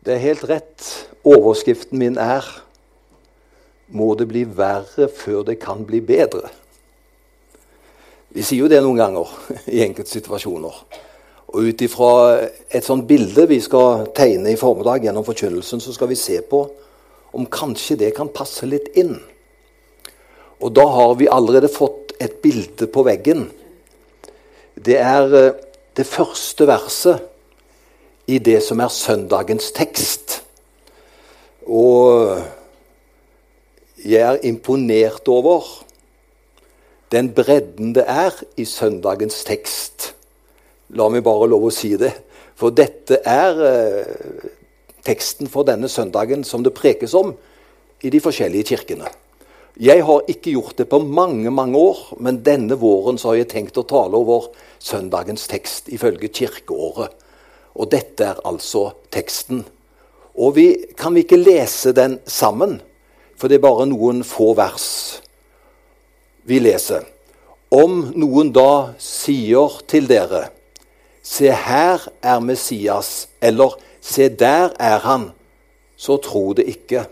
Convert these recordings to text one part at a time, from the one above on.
Det er helt rett. Overskriften min er 'Må det bli verre før det kan bli bedre'? Vi sier jo det noen ganger i enkelte situasjoner. Og ut ifra et sånt bilde vi skal tegne i formiddag gjennom forkynnelsen, så skal vi se på om kanskje det kan passe litt inn. Og da har vi allerede fått et bilde på veggen. Det er eh, det første verset i det som er søndagens tekst. Og jeg er imponert over den bredden det er i søndagens tekst. La meg bare lov å si det. For dette er eh, teksten for denne søndagen som det prekes om i de forskjellige kirkene. Jeg har ikke gjort det på mange mange år, men denne våren så har jeg tenkt å tale over søndagens tekst ifølge kirkeåret. Og dette er altså teksten. Og vi kan vi ikke lese den sammen, for det er bare noen få vers vi leser. Om noen da sier til dere Se, her er Messias, eller Se, der er han, så tro det ikke.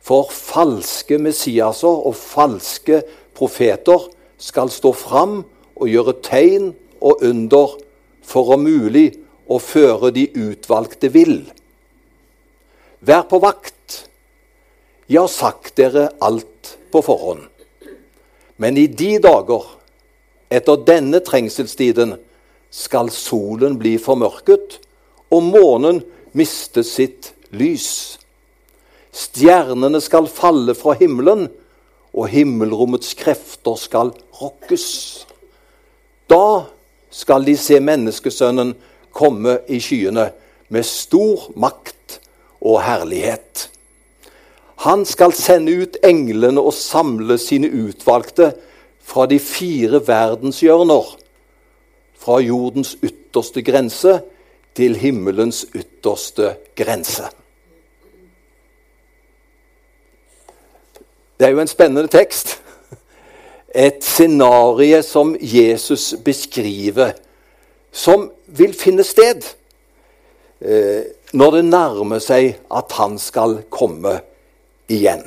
For falske Messiaser og falske profeter skal stå fram og gjøre tegn og under for om mulig å føre de utvalgte vill. Vær på vakt. Jeg har sagt dere alt på forhånd. Men i de dager, etter denne trengselstiden, skal solen bli formørket, og månen miste sitt lys. Stjernene skal falle fra himmelen, og himmelrommets krefter skal rokkes. Da skal de se menneskesønnen komme i skyene med stor makt og herlighet. Han skal sende ut englene og samle sine utvalgte fra de fire verdenshjørner, fra jordens ytterste grense til himmelens ytterste grense. Det er jo en spennende tekst. Et scenario som Jesus beskriver, som vil finne sted eh, når det nærmer seg at han skal komme igjen.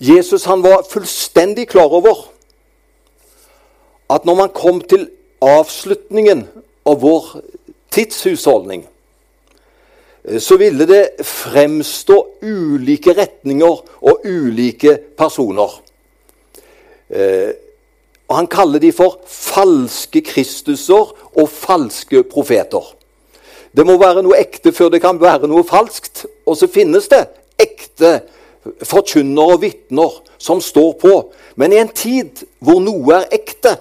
Jesus han var fullstendig klar over at når man kom til avslutningen av vår tidshusholdning, eh, så ville det fremstå ulike retninger og ulike personer. Eh, og Han kaller de for falske Kristuser og falske profeter. Det må være noe ekte før det kan være noe falskt. Og så finnes det ekte forkynnere og vitner som står på. Men i en tid hvor noe er ekte,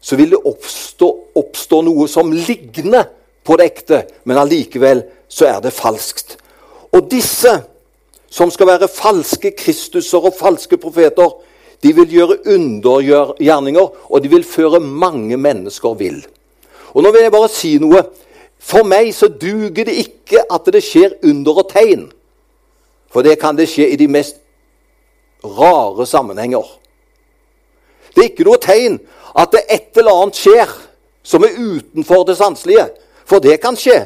så vil det oppstå, oppstå noe som ligner på det ekte, men allikevel så er det falskt. Og disse som skal være falske Kristuser og falske profeter, de vil gjøre undergjerninger, og de vil føre mange mennesker vill. Og nå vil jeg bare si noe. For meg så duger det ikke at det skjer under og tegn. For det kan det skje i de mest rare sammenhenger. Det er ikke noe tegn at det et eller annet skjer som er utenfor det sanselige. For det kan skje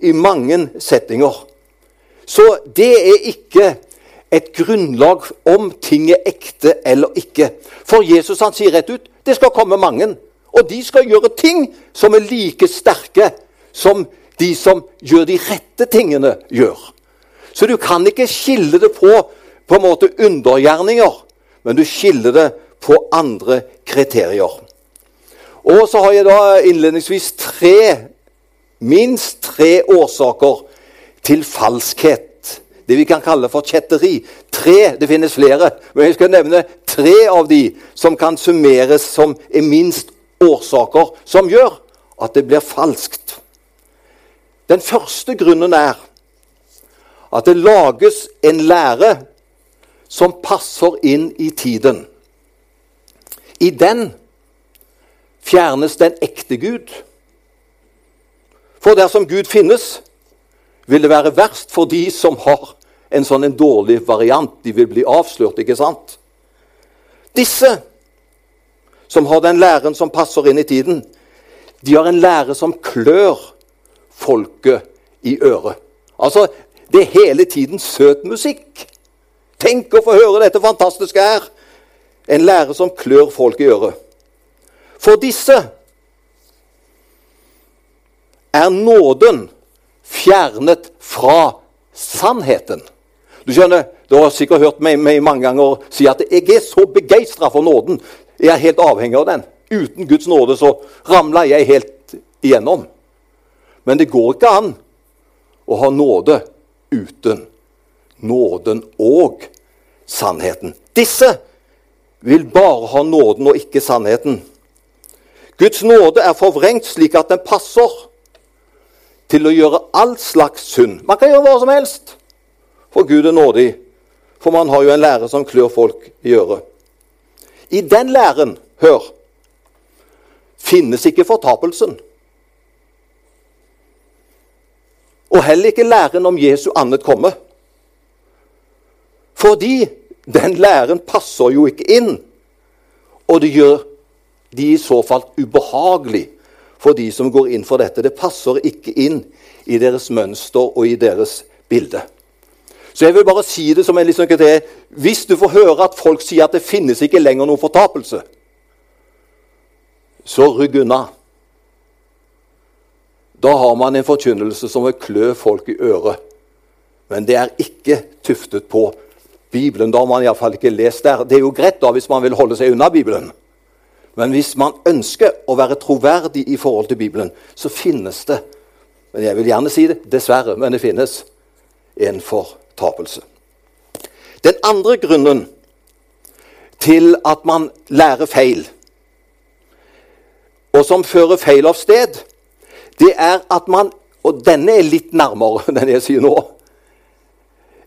i mange settinger. Så det er ikke et grunnlag om ting er ekte eller ikke. For Jesus han sier rett ut det skal komme mange. Og de skal gjøre ting som er like sterke som de som gjør de rette tingene, gjør. Så du kan ikke skille det på på en måte undergjerninger, men du skiller det på andre kriterier. Og så har jeg da innledningsvis tre, minst tre årsaker til falskhet. Det vi kan kalle for kjetteri. Tre, det finnes flere, men jeg skal nevne tre av de som kan summeres som er minst årsaker som gjør at det blir falskt. Den første grunnen er at det lages en lære som passer inn i tiden. I den fjernes den ekte Gud. For dersom Gud finnes, vil det være verst for de som har en sånn en dårlig variant. De vil bli avslørt, ikke sant? Disse som har den læren som passer inn i tiden, de har en lære som klør folket i øret. Altså, det er hele tiden søt musikk. Tenk å få høre dette fantastiske her. En lære som klør folk i øret. For disse er nåden fjernet fra sannheten. Du skjønner, Du har sikkert hørt meg, meg mange ganger si at jeg er så begeistra for nåden. Jeg er helt avhengig av den. Uten Guds nåde så ramler jeg helt igjennom. Men det går ikke an å ha nåde uten nåden og sannheten. Disse vil bare ha nåden og ikke sannheten. Guds nåde er forvrengt slik at den passer til å gjøre all slags synd. Man kan gjøre hva som helst, for Gud er nådig. For man har jo en lære som klør folk i øret. I den læren, hør, finnes ikke fortapelsen. Og heller ikke læren om Jesu annet komme. Fordi den læren passer jo ikke inn. Og det gjør de i så fall ubehagelig for de som går inn for dette. Det passer ikke inn i deres mønster og i deres bilde. Så jeg vil bare si det som en liksom det, Hvis du får høre at folk sier at det finnes ikke lenger noen fortapelse, så rygg unna. Da har man en forkynnelse som vil klø folk i øret. Men det er ikke tuftet på Bibelen. Da har man iallfall ikke lest der. Det er jo greit da hvis man vil holde seg unna Bibelen. Men hvis man ønsker å være troverdig i forhold til Bibelen, så finnes det men jeg vil gjerne si det dessverre, men det finnes en fortapelse. Den andre grunnen til at man lærer feil, og som fører feil av sted, det er at man Og denne er litt nærmere den jeg sier nå.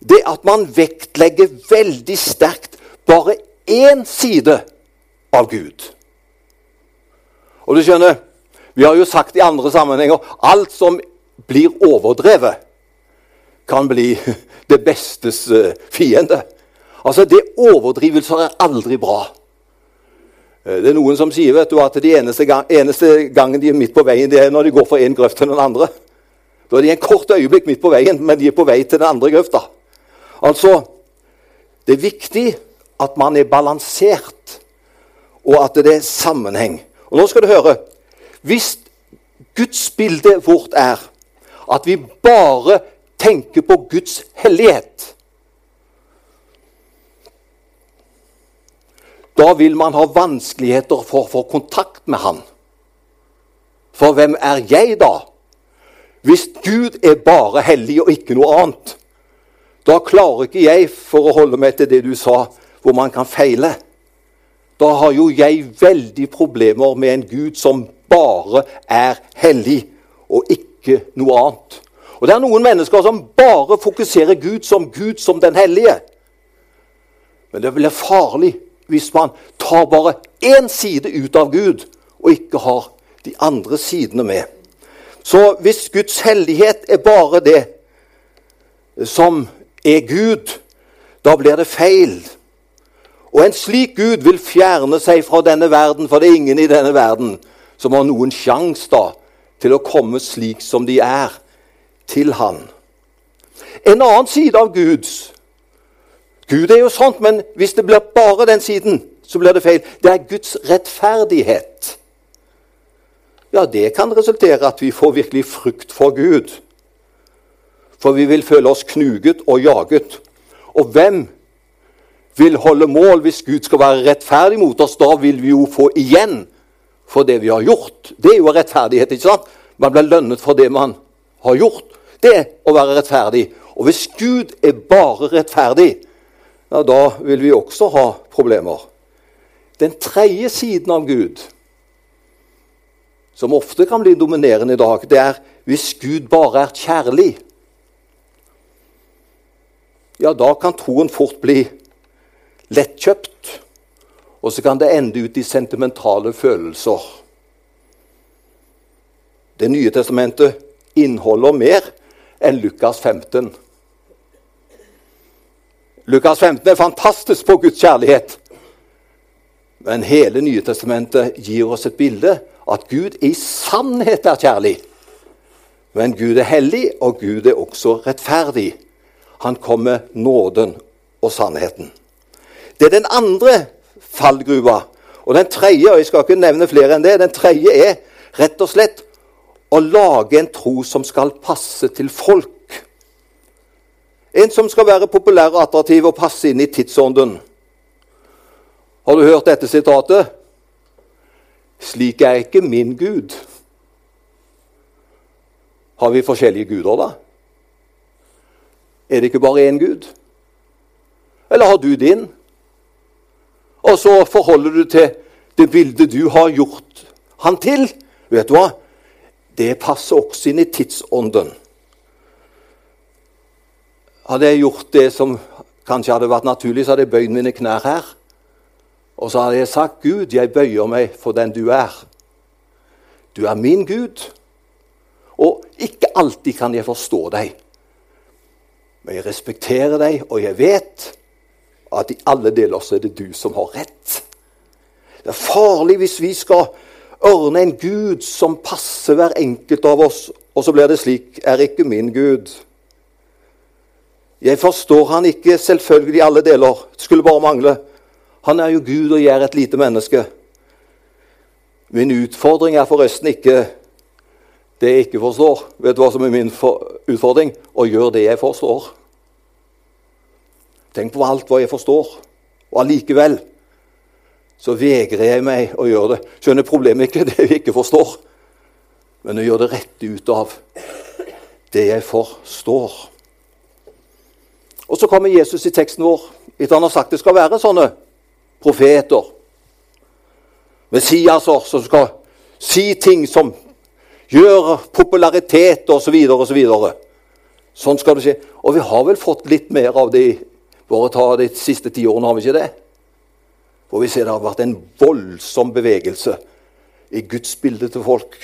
Det at man vektlegger veldig sterkt bare én side av Gud. Og du skjønner, Vi har jo sagt i andre sammenhenger alt som blir overdrevet, kan bli det bestes eh, fiende. Altså, det Overdrivelser er aldri bra. Eh, det er noen som sier vet du, at de eneste, gang, eneste gangen de er midt på veien, det er når de går fra en grøft til den andre. Da er de en kort øyeblikk midt på veien, men de er på vei til den andre grøfta. Altså, det er viktig at man er balansert, og at det er sammenheng. Og nå skal du høre Hvis gudsbildet vårt er at vi bare tenker på Guds hellighet Da vil man ha vanskeligheter for å få kontakt med Han. For hvem er jeg, da? Hvis Gud er bare hellig og ikke noe annet, da klarer ikke jeg, for å holde meg til det du sa, hvor man kan feile. Da har jo jeg veldig problemer med en Gud som bare er hellig, og ikke noe annet. Og Det er noen mennesker som bare fokuserer Gud som Gud som den hellige. Men det blir farlig hvis man tar bare én side ut av Gud og ikke har de andre sidene med. Så hvis Guds hellighet er bare det som er Gud, da blir det feil. Og en slik Gud vil fjerne seg fra denne verden, for det er ingen i denne verden som har noen sjanse til å komme slik som de er, til Han. En annen side av Guds Gud er jo sånt, men hvis det blir bare den siden, så blir det feil. Det er Guds rettferdighet. Ja, det kan resultere at vi får virkelig frykt for Gud. For vi vil føle oss knuget og jaget. Og hvem vil holde mål hvis Gud skal være rettferdig mot oss? Da vil vi jo få igjen for det vi har gjort. Det er jo rettferdighet. ikke sant? Man blir lønnet for det man har gjort. Det å være rettferdig. Og hvis Gud er bare rettferdig, ja, da vil vi også ha problemer. Den tredje siden av Gud, som ofte kan bli dominerende i dag, det er hvis Gud bare er kjærlig. Ja, da kan troen fort bli lettkjøpt. Og så kan det ende ut i sentimentale følelser. Det nye testamentet inneholder mer enn Lukas 15. Lukas 15 er fantastisk på Guds kjærlighet. Men hele Nye testamentet gir oss et bilde at Gud i sannhet er kjærlig. Men Gud er hellig, og Gud er også rettferdig. Han kom med nåden og sannheten. Det er den andre fallgruva. Og den tredje, og jeg skal ikke nevne flere enn det, den tredje er rett og slett å lage en tro som skal passe til folk. En som skal være populær og attraktiv og passe inn i tidsånden. Har du hørt dette sitatet? Slik er ikke min Gud. Har vi forskjellige guder, da? Er det ikke bare én Gud? Eller har du din? Og så forholder du til det bildet du har gjort han til. Vet du hva? Det passer også inn i tidsånden. Hadde jeg gjort det som kanskje hadde vært naturlig, så hadde jeg bøyd mine knær her. Og så hadde jeg sagt, 'Gud, jeg bøyer meg for den du er.' Du er min Gud. Og ikke alltid kan jeg forstå deg. Men jeg respekterer deg, og jeg vet at i alle deler så er det du som har rett. Det er farlig hvis vi skal ørne en Gud som passer hver enkelt av oss, og så blir det slik er ikke min Gud. Jeg forstår han ikke selvfølgelig i alle deler. Det skulle bare mangle. Han er jo Gud, og er et lite menneske. Min utfordring er forresten ikke det jeg ikke forstår. Vet du hva som er min utfordring? Å gjøre det jeg forstår. Tenk på alt hva jeg forstår. Og allikevel så vegrer jeg meg å gjøre det. Skjønner problemet ikke det vi ikke forstår, men å gjøre det rette ut av det jeg forstår. Og så kommer Jesus i teksten vår etter han har sagt det skal være sånne profeter, Messiaser, som skal si ting som gjør popularitet osv. osv. Så sånn skal det skje. Og vi har vel fått litt mer av det bare ta de siste ti årene, har vi ikke det? For vi ser det har vært en voldsom bevegelse i gudsbildet til folk.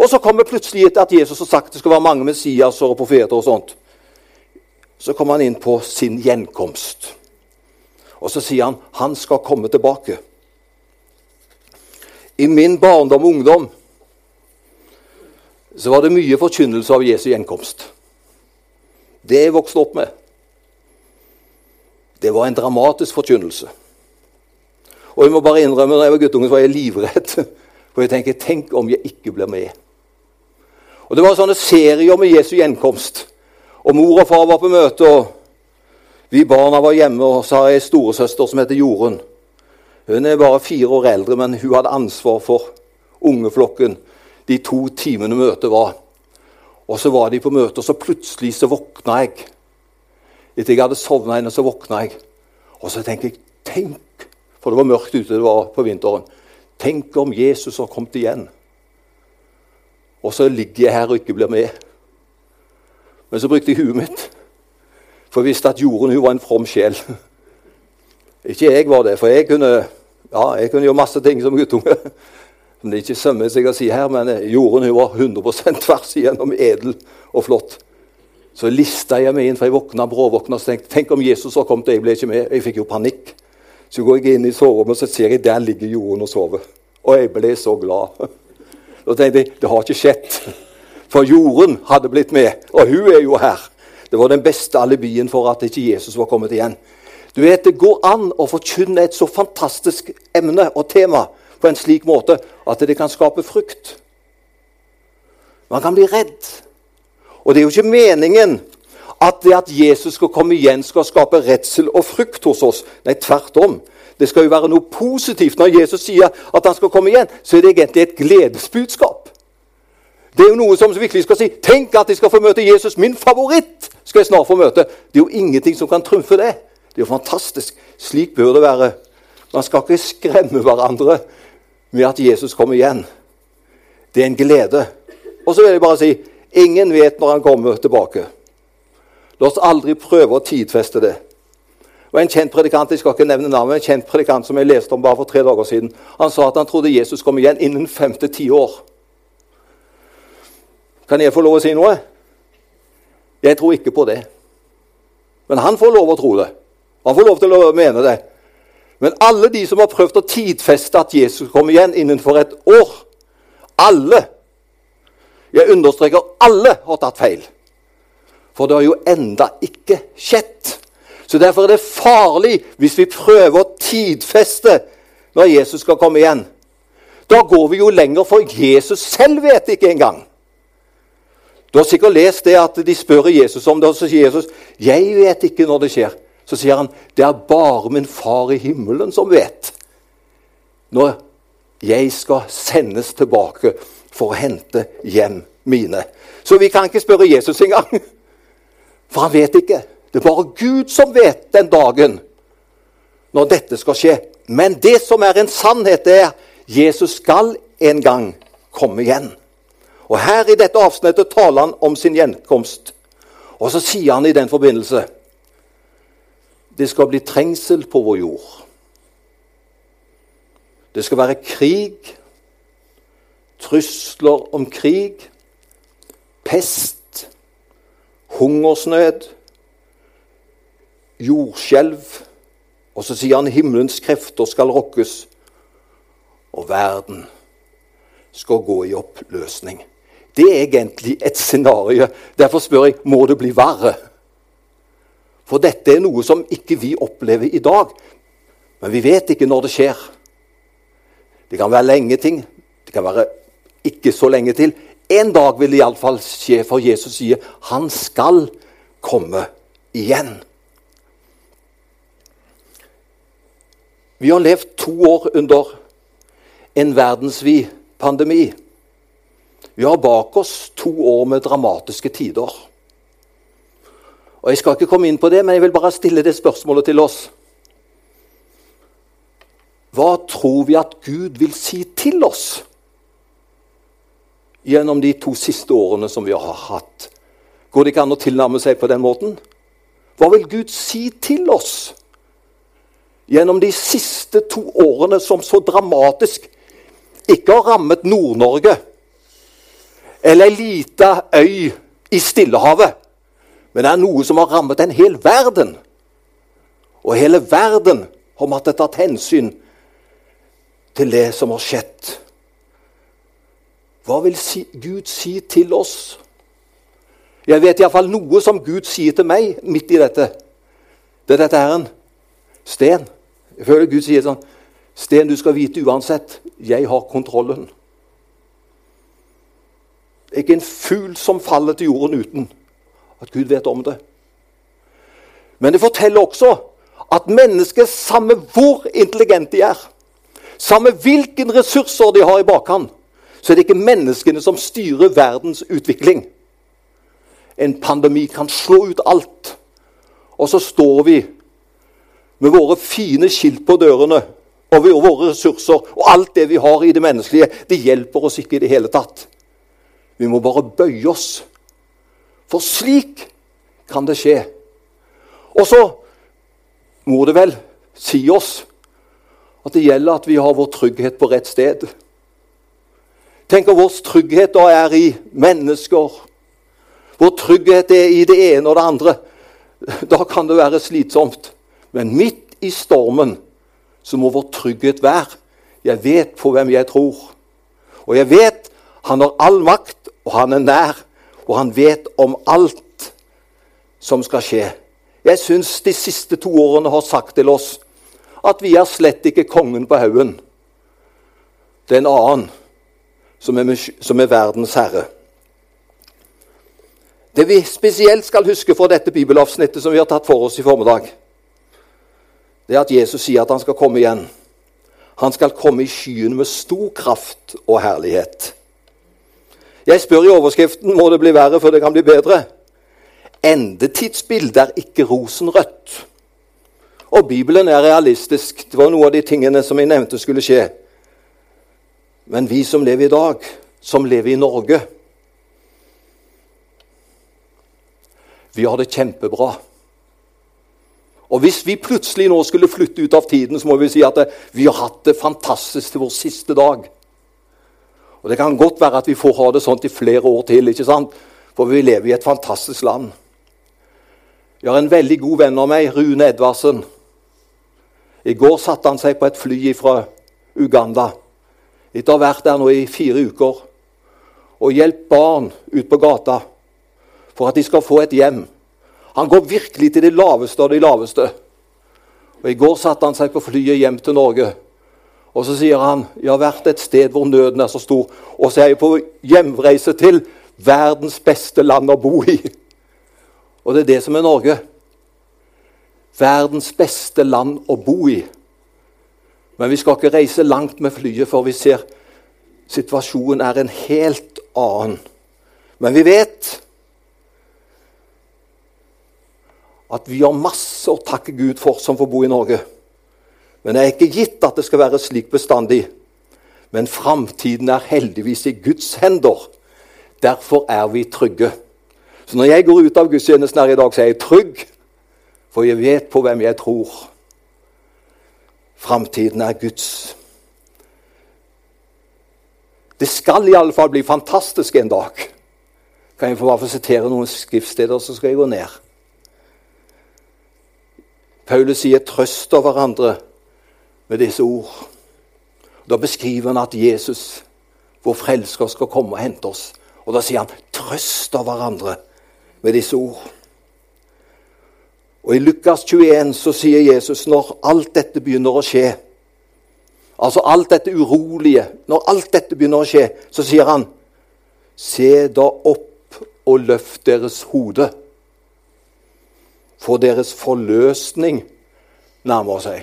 Og så kommer plutselig etter at Jesus har sagt det skal være mange Messiaser og profeter og sånt, så kommer han inn på sin gjenkomst. Og så sier han han skal komme tilbake. I min barndom og ungdom så var det mye forkynnelse av Jesu gjenkomst. Det jeg vokste opp med. Det var en dramatisk forkynnelse. Og jeg må bare innrømme, når jeg var guttunge, så var jeg livredd. For jeg tenker Tenk om jeg ikke blir med. Og Det var sånne serier med Jesu gjenkomst. Og mor og far var på møte, og vi barna var hjemme, og så har jeg ei storesøster som heter Jorunn. Hun er bare fire år eldre, men hun hadde ansvar for ungeflokken de to timene møtet var. Og så var de på møte, og så plutselig så våkna jeg. Etter jeg hadde sovna henne, så våkna jeg. Og så tenker jeg Tenk! For det var mørkt ute det var på vinteren. Tenk om Jesus har kommet igjen. Og så ligger jeg her og ikke blir med. Men så brukte jeg huet mitt. For jeg visste at hun var en from sjel. Ikke jeg var det, for jeg kunne, ja, jeg kunne gjøre masse ting som guttunge. Som det ikke sømmer seg å si her, men Jorunn hun var 100% tvers igjennom edel og flott. Så lista jeg meg inn, for jeg våkna bråvåkna og tenkte tenk om Jesus har kommet, og jeg ble ikke med. Jeg fikk jo panikk. Så går jeg inn i soverommet og så ser jeg der ligger Jorunn og sover. Og jeg ble så glad. Da tenkte jeg det har ikke skjedd. For Jorunn hadde blitt med, og hun er jo her. Det var den beste alibien for at ikke Jesus var kommet igjen. Du vet, Det går an å forkynne et så fantastisk emne og tema på en slik måte at det kan skape frykt. Man kan bli redd. Og det er jo ikke meningen at det at Jesus skal komme igjen, skal skape redsel og frykt hos oss. Nei, tvert om. Det skal jo være noe positivt. Når Jesus sier at han skal komme igjen, så er det egentlig et gledesbudskap. Det er jo noe som virkelig skal si 'Tenk at jeg skal få møte Jesus, min favoritt!' skal jeg snart få møte. Det er jo ingenting som kan trumfe det. Det er jo fantastisk. Slik bør det være. Man skal ikke skremme hverandre med at Jesus kommer igjen. Det er en glede. Og så vil jeg bare si ingen vet når han kommer tilbake. La oss aldri prøve å tidfeste det. Og En kjent predikant jeg skal ikke nevne navnet, en kjent predikant som jeg leste om bare for tre dager siden, han sa at han trodde Jesus kom igjen innen fem til ti år. Kan jeg få lov å si noe? Jeg tror ikke på det. Men han får lov å tro det. Han får lov til å mene det. Men alle de som har prøvd å tidfeste at Jesus kommer igjen innenfor et år Alle Jeg understreker alle har tatt feil. For det har jo enda ikke skjedd. Så Derfor er det farlig hvis vi prøver å tidfeste når Jesus skal komme igjen. Da går vi jo lenger, for Jesus selv vet ikke engang. Du har sikkert lest det at de spør Jesus om det, og så sier Jesus 'Jeg vet ikke når det skjer'. Så sier han 'Det er bare min far i himmelen som vet'. Når jeg skal sendes tilbake for å hente hjem mine. Så vi kan ikke spørre Jesus engang, for han vet ikke. Det er bare Gud som vet den dagen når dette skal skje. Men det som er en sannhet, er Jesus skal en gang komme igjen. Og Her i dette avsnittet taler han om sin gjenkomst. Og så sier han i den forbindelse det skal bli trengsel på vår jord. Det skal være krig, trusler om krig, pest, hungersnød, jordskjelv. Og så sier han himmelens krefter skal rokkes, og verden skal gå i oppløsning. Det er egentlig et scenario. Derfor spør jeg må det bli verre. For dette er noe som ikke vi opplever i dag. Men vi vet ikke når det skjer. Det kan være lenge ting. Det kan være ikke så lenge til. En dag vil det iallfall skje, for Jesus sier han skal komme igjen. Vi har levd to år under en verdensvid pandemi. Vi har bak oss to år med dramatiske tider. Og Jeg skal ikke komme inn på det, men jeg vil bare stille det spørsmålet til oss. Hva tror vi at Gud vil si til oss gjennom de to siste årene som vi har hatt? Går det ikke an å tilnærme seg på den måten? Hva vil Gud si til oss gjennom de siste to årene som så dramatisk ikke har rammet Nord-Norge? eller ei lita øy i Stillehavet. Men det er noe som har rammet en hel verden. Og hele verden har måttet tatt hensyn til det som har skjedd. Hva vil si, Gud si til oss? Jeg vet iallfall noe som Gud sier til meg midt i dette. Det er dette her. Sten. Jeg føler Gud sier sånn Sten, du skal vite uansett, jeg har kontrollen. Ikke en fugl som faller til jorden uten at Gud vet om det. Men det forteller også at mennesket, samme hvor intelligente de er, samme hvilke ressurser de har i bakhånd, så er det ikke menneskene som styrer verdens utvikling. En pandemi kan slå ut alt. Og så står vi med våre fine skilt på dørene og våre ressurser og alt det vi har i det menneskelige. Det hjelper oss ikke i det hele tatt. Vi må bare bøye oss. For slik kan det skje. Og så må det vel si oss at det gjelder at vi har vår trygghet på rett sted. Tenk om vår trygghet da er i mennesker. Vår trygghet er i det ene og det andre. Da kan det være slitsomt. Men midt i stormen så må vår trygghet være jeg vet på hvem jeg tror. Og jeg vet han har all makt, og han er nær, og han vet om alt som skal skje. Jeg syns de siste to årene har sagt til oss at vi er slett ikke kongen på haugen. Det er en annen som er, som er verdens herre. Det vi spesielt skal huske fra dette bibelavsnittet som vi har tatt for oss i formiddag, det er at Jesus sier at han skal komme igjen. Han skal komme i skyene med stor kraft og herlighet. Jeg spør i overskriften må det bli verre før det kan bli bedre. Endetidsbildet er ikke rosenrødt. Og Bibelen er realistisk. Det var noe av de tingene som jeg nevnte skulle skje. Men vi som lever i dag, som lever i Norge Vi har det kjempebra. Og Hvis vi plutselig nå skulle flytte ut av tiden, så må vi si at vi har hatt det fantastisk til vår siste dag. Og Det kan godt være at vi får ha det sånn i flere år til, ikke sant? for vi lever i et fantastisk land. Jeg har en veldig god venn av meg, Rune Edvardsen. I går satte han seg på et fly fra Uganda etter å ha vært der nå i fire uker. og hjelpe barn ut på gata for at de skal få et hjem. Han går virkelig til de laveste av de laveste. Og I går satte han seg på flyet hjem til Norge. Og så sier han jeg har vært et sted hvor nøden er så stor. Og så er jeg på hjemreise til verdens beste land å bo i. Og det er det som er Norge. Verdens beste land å bo i. Men vi skal ikke reise langt med flyet, for vi ser situasjonen er en helt annen. Men vi vet at vi har masse å takke Gud for som får bo i Norge. Men det er ikke gitt at det skal være slik bestandig. Men framtiden er heldigvis i Guds hender. Derfor er vi trygge. Så når jeg går ut av gudstjenesten her i dag, så er jeg trygg, for jeg vet på hvem jeg tror. Framtiden er Guds. Det skal i alle fall bli fantastisk en dag. Kan jeg få bare sitere noen skriftsteder, så skal jeg gå ned. Paulus sier 'trøst av hverandre' med disse ord. Da beskriver han at Jesus, vår frelsker, skal komme og hente oss. Og da sier han 'trøst av hverandre' med disse ord. Og I Lukas 21 så sier Jesus når alt dette begynner å skje, altså alt dette urolige Når alt dette begynner å skje, så sier han Se da opp og løft deres hode for deres forløsning nærmer seg.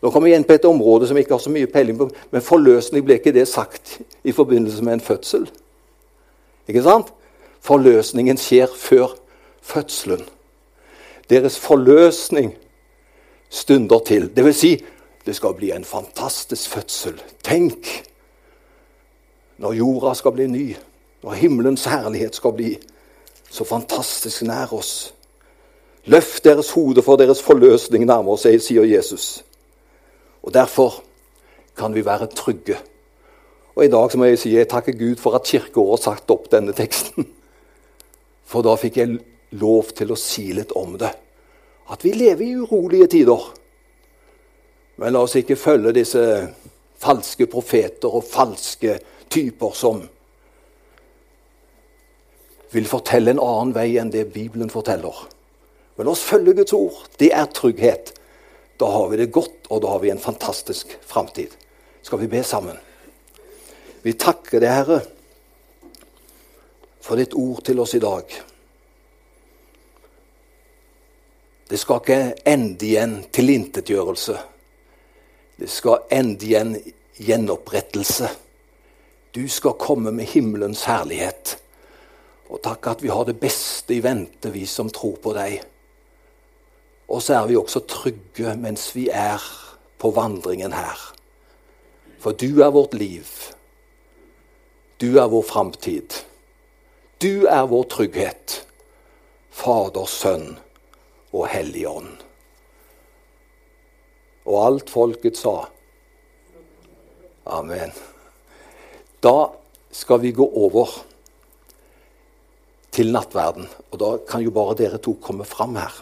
Nå kommer vi inn på et område som ikke har så mye peiling på, men forløsning ble ikke det sagt i forbindelse med en fødsel. Ikke sant? Forløsningen skjer før fødselen. Deres forløsning stunder til. Det vil si, det skal bli en fantastisk fødsel. Tenk når jorda skal bli ny, når himmelens herlighet skal bli så fantastisk nær oss. Løft deres hode, for deres forløsning nærmer seg, sier Jesus. Og Derfor kan vi være trygge. Og I dag må jeg si jeg takker Gud for at Kirkeåret satte opp denne teksten. For da fikk jeg lov til å si litt om det. At vi lever i urolige tider. Men la oss ikke følge disse falske profeter og falske typer som vil fortelle en annen vei enn det Bibelen forteller. Men la oss følge Guds ord. Det er trygghet. Da har vi det godt, og da har vi en fantastisk framtid. Skal vi be sammen? Vi takker deg, Herre, for ditt ord til oss i dag. Det skal ikke ende i en tilintetgjørelse. Det skal ende i en gjenopprettelse. Du skal komme med himmelens herlighet. Og takk at vi har det beste i vente, vi som tror på deg. Og så er vi også trygge mens vi er på vandringen her. For du er vårt liv. Du er vår framtid. Du er vår trygghet. Fader, Sønn og Hellig Ånd. Og alt folket sa. Amen. Da skal vi gå over til nattverden. Og da kan jo bare dere to komme fram her.